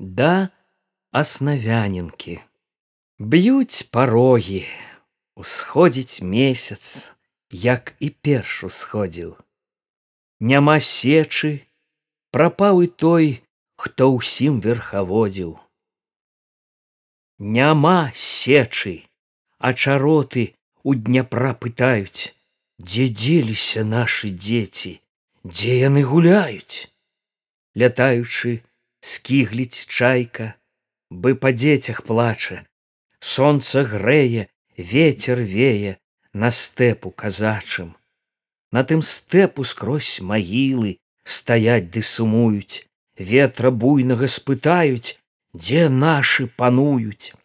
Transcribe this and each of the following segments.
да аснавянінкі. Б'юць парогі, усходзіць месяц, як і перш усходзіў. Няма сечы, прапаў і той, хто ўсім верхаводзіў. Няма сечы, а чароты у дняпра пытаюць, дзе дзеліся нашы дзеці, дзе яны гуляюць. Лятаючы, скігліць чайка, бы па дзецях плача, Сонца грэе, ветер вее на стэпу казачым. На тым стэпу скрозь магілы стаяць ды сумуюць, ветра буйнага спытаюць, дзе нашы пануюць,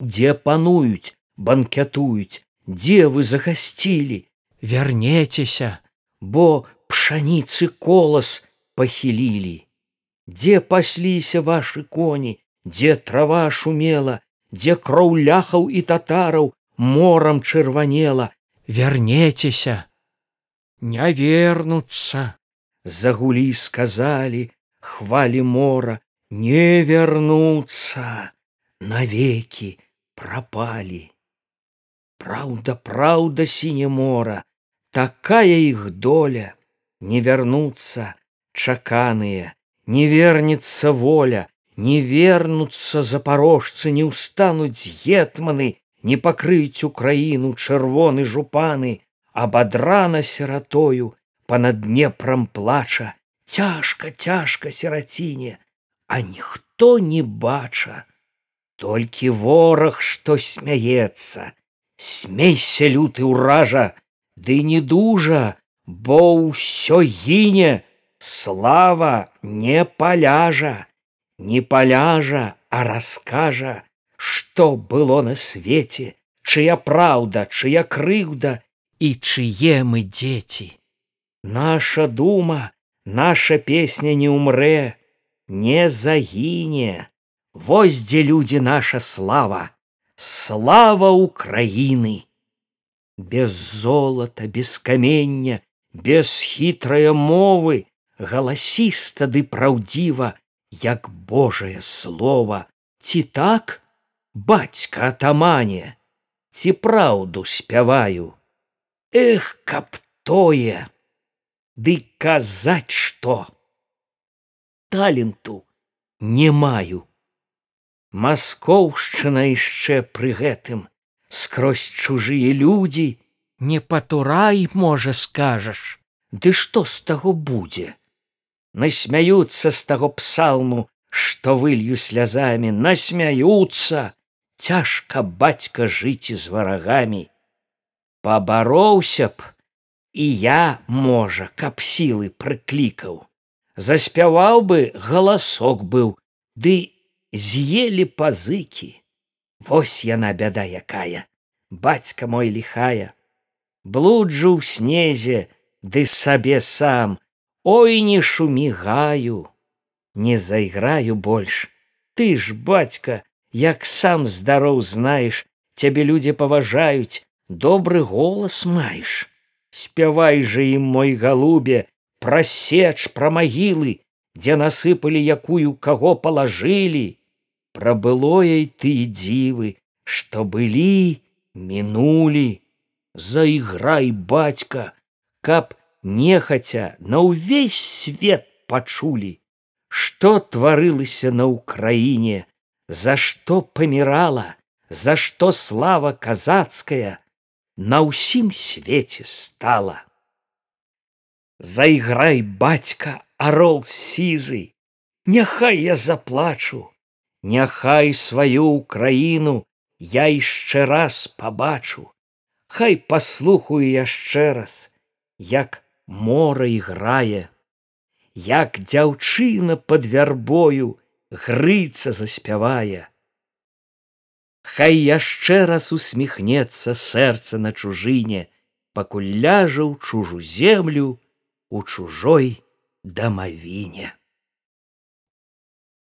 дзе пануюць, банкятуюць, дзе вы загасцілі, вярнецеся, бо пшаніцы колас пахілілі дзе пасліся вашы коні дзе трава шумела дзе кроў ляхаў і татараў морам чырванела? Вярнецеся не вернуцца. Загулі сказалі хвалі мора не вярнуцца навекі прапалі. Праўда праўда сіне мора такая іх доля. Не вярнуцца чаканыя не вернется воля не вернуцца запорожцы не ўстануць гетманы не пакрыць украіну чырвоны жупаны абадрана сиратою па-над днепром плача цяжка цяжка сираціне а ніхто не бача. Толькі вораг што смяецца смейся люты ўража ды не дужа бо ўсё гіне слава не паляжа не паляжа а раскажа што было на свеце чыя праўда чыя крыўда і чые мы дзеці наша дума наша песня не ўмрэ не загіне вось дзе людзі наша слава. Слава украіны без золата без камення без хітрая мовы галасіста ды праўдзіва як божае слово ці так бацька атамане? Ці праўду спяваю? Эх каб тое! Ды казаць што? Таленту не маю. Маскоўшчына яшчэ пры гэтым. Скрозь чужыя людзі. Не патурай можа скажаш. Ды што з таго будзе насмяются з таго псалму што вылью слязамі насмяются цяжка бацька жыць з варагамі. Пабароўся б і я можа каб сілы прыклікаў. Заспяваў бы галасок быў ды з'елі пазыкі. Вось яна бяда якая бацька мой ліхая. Блуджу ў снезе ды сабе сам ой не шумі гаю не зайграю больш. Ты ж бацька як сам здароў знаеш цябе людзі паважаюць добры голас маеш. Спявай жа ім мой галубе прасеч пра магілы дзе насыпалі якую каго палажылі. Пра былое ты дзівы што былі мінулі. Зайграй бацька каб нехаця на ўвесь свет пачулі, што тварылася на ўкраіне, за што памірала, за што слава казацкая на ўсім свеце стала. Зайграй бацька арол сізы, Няхай я заплачу, Няхай сваю ўкраіну я яшчэ раз пабачу, Хай паслухаю яшчэ раз, як мора іграе, як дзяўчына под вярбою грыцца заспявае. Хай яшчэ раз усміхнецца сэрца на чужыне, пакуль ляжа ў чужу землю у чужой дамавіне.